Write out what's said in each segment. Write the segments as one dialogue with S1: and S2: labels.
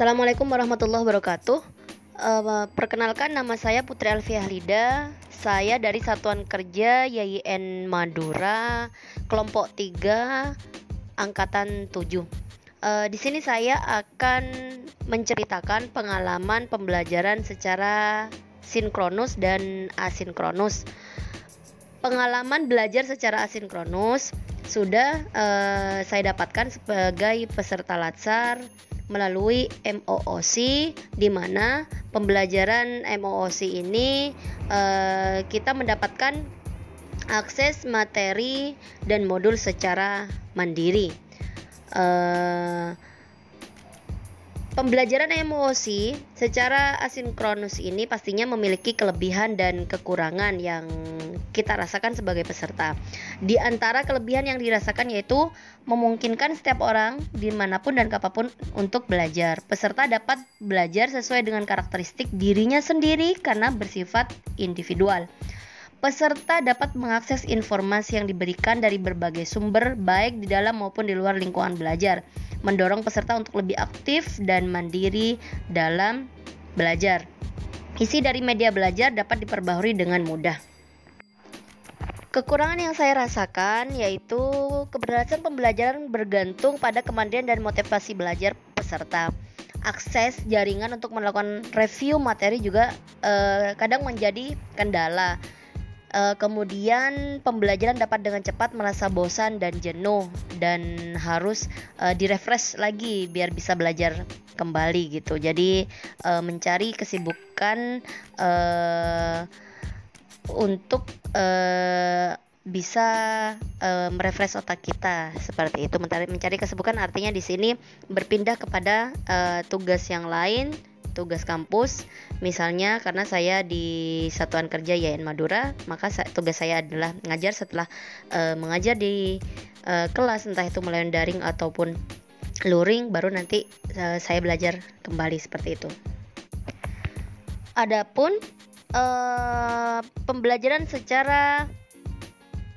S1: Assalamualaikum warahmatullahi wabarakatuh. Uh, perkenalkan nama saya Putri Alfiah Lida. Saya dari Satuan Kerja YIN Madura, kelompok 3, angkatan 7. Uh, eh, di sini saya akan menceritakan pengalaman pembelajaran secara sinkronus dan asinkronus. Pengalaman belajar secara asinkronus sudah uh, saya dapatkan sebagai peserta latsar melalui MOOC di mana pembelajaran MOOC ini uh, kita mendapatkan akses materi dan modul secara mandiri. Uh, Pembelajaran emosi secara asinkronus ini pastinya memiliki kelebihan dan kekurangan yang kita rasakan sebagai peserta. Di antara kelebihan yang dirasakan yaitu memungkinkan setiap orang di mana pun dan kapan pun untuk belajar. Peserta dapat belajar sesuai dengan karakteristik dirinya sendiri karena bersifat individual. Peserta dapat mengakses informasi yang diberikan dari berbagai sumber, baik di dalam maupun di luar lingkungan belajar, mendorong peserta untuk lebih aktif dan mandiri dalam belajar. Isi dari media belajar dapat diperbaharui dengan mudah. Kekurangan yang saya rasakan yaitu keberhasilan pembelajaran bergantung pada kemandirian dan motivasi belajar peserta. Akses jaringan untuk melakukan review materi juga eh, kadang menjadi kendala Uh, kemudian pembelajaran dapat dengan cepat merasa bosan dan jenuh dan harus uh, direfresh lagi biar bisa belajar kembali gitu. Jadi uh, mencari kesibukan uh, untuk uh, bisa uh, merefresh otak kita seperti itu. Mencari, kesibukan artinya di sini berpindah kepada uh, tugas yang lain tugas kampus. Misalnya karena saya di satuan kerja YN Madura maka tugas saya adalah mengajar setelah uh, mengajar di uh, kelas entah itu melalui daring ataupun luring baru nanti uh, saya belajar kembali seperti itu. Adapun uh, pembelajaran secara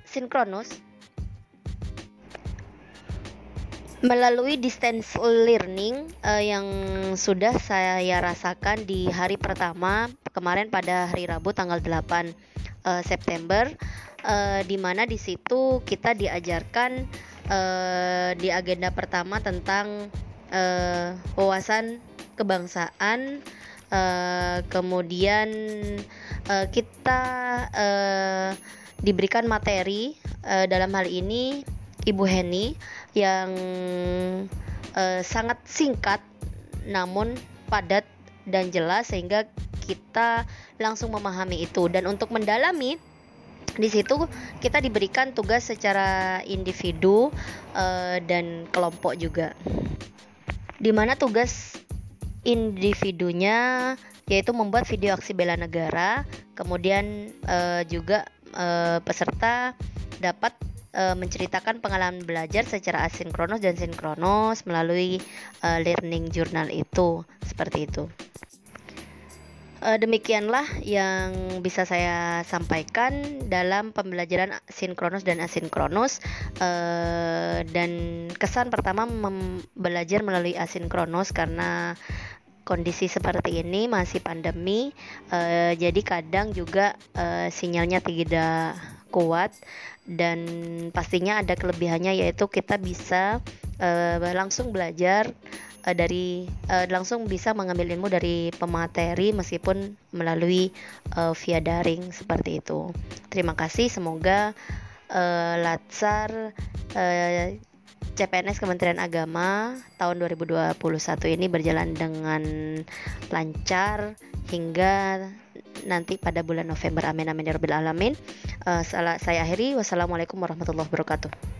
S1: sinkronus melalui distance learning uh, yang sudah saya rasakan di hari pertama kemarin pada hari Rabu tanggal 8 uh, eh, September uh, di mana di situ kita diajarkan uh, di agenda pertama tentang uh, wawasan kebangsaan uh, kemudian uh, kita uh, diberikan materi uh, dalam hal ini Ibu Heni yang uh, sangat singkat namun padat dan jelas sehingga kita langsung memahami itu. Dan untuk mendalami di situ kita diberikan tugas secara individu uh, dan kelompok juga. Di mana tugas individunya yaitu membuat video aksi bela negara kemudian uh, juga uh, peserta dapat uh, menceritakan pengalaman belajar secara asinkronus dan sinkronus melalui uh, learning journal itu. Seperti itu. Uh, demikianlah yang bisa saya sampaikan dalam pembelajaran sinkronus dan asinkronus uh, dan kesan pertama belajar melalui asinkronus karena kondisi seperti ini masih pandemi. Uh, jadi kadang juga uh, sinyalnya tidak kuat dan pastinya ada kelebihannya yaitu kita bisa uh, langsung belajar uh, dari uh, langsung bisa mengambil ilmu dari pemateri meskipun melalui uh, via daring seperti itu. Terima kasih semoga uh, Latsar uh, CPNS Kementerian Agama tahun 2021 ini berjalan dengan lancar hingga nanti pada bulan November. Amin amin ya rabbil alamin. Uh, saya akhiri wassalamualaikum warahmatullahi wabarakatuh.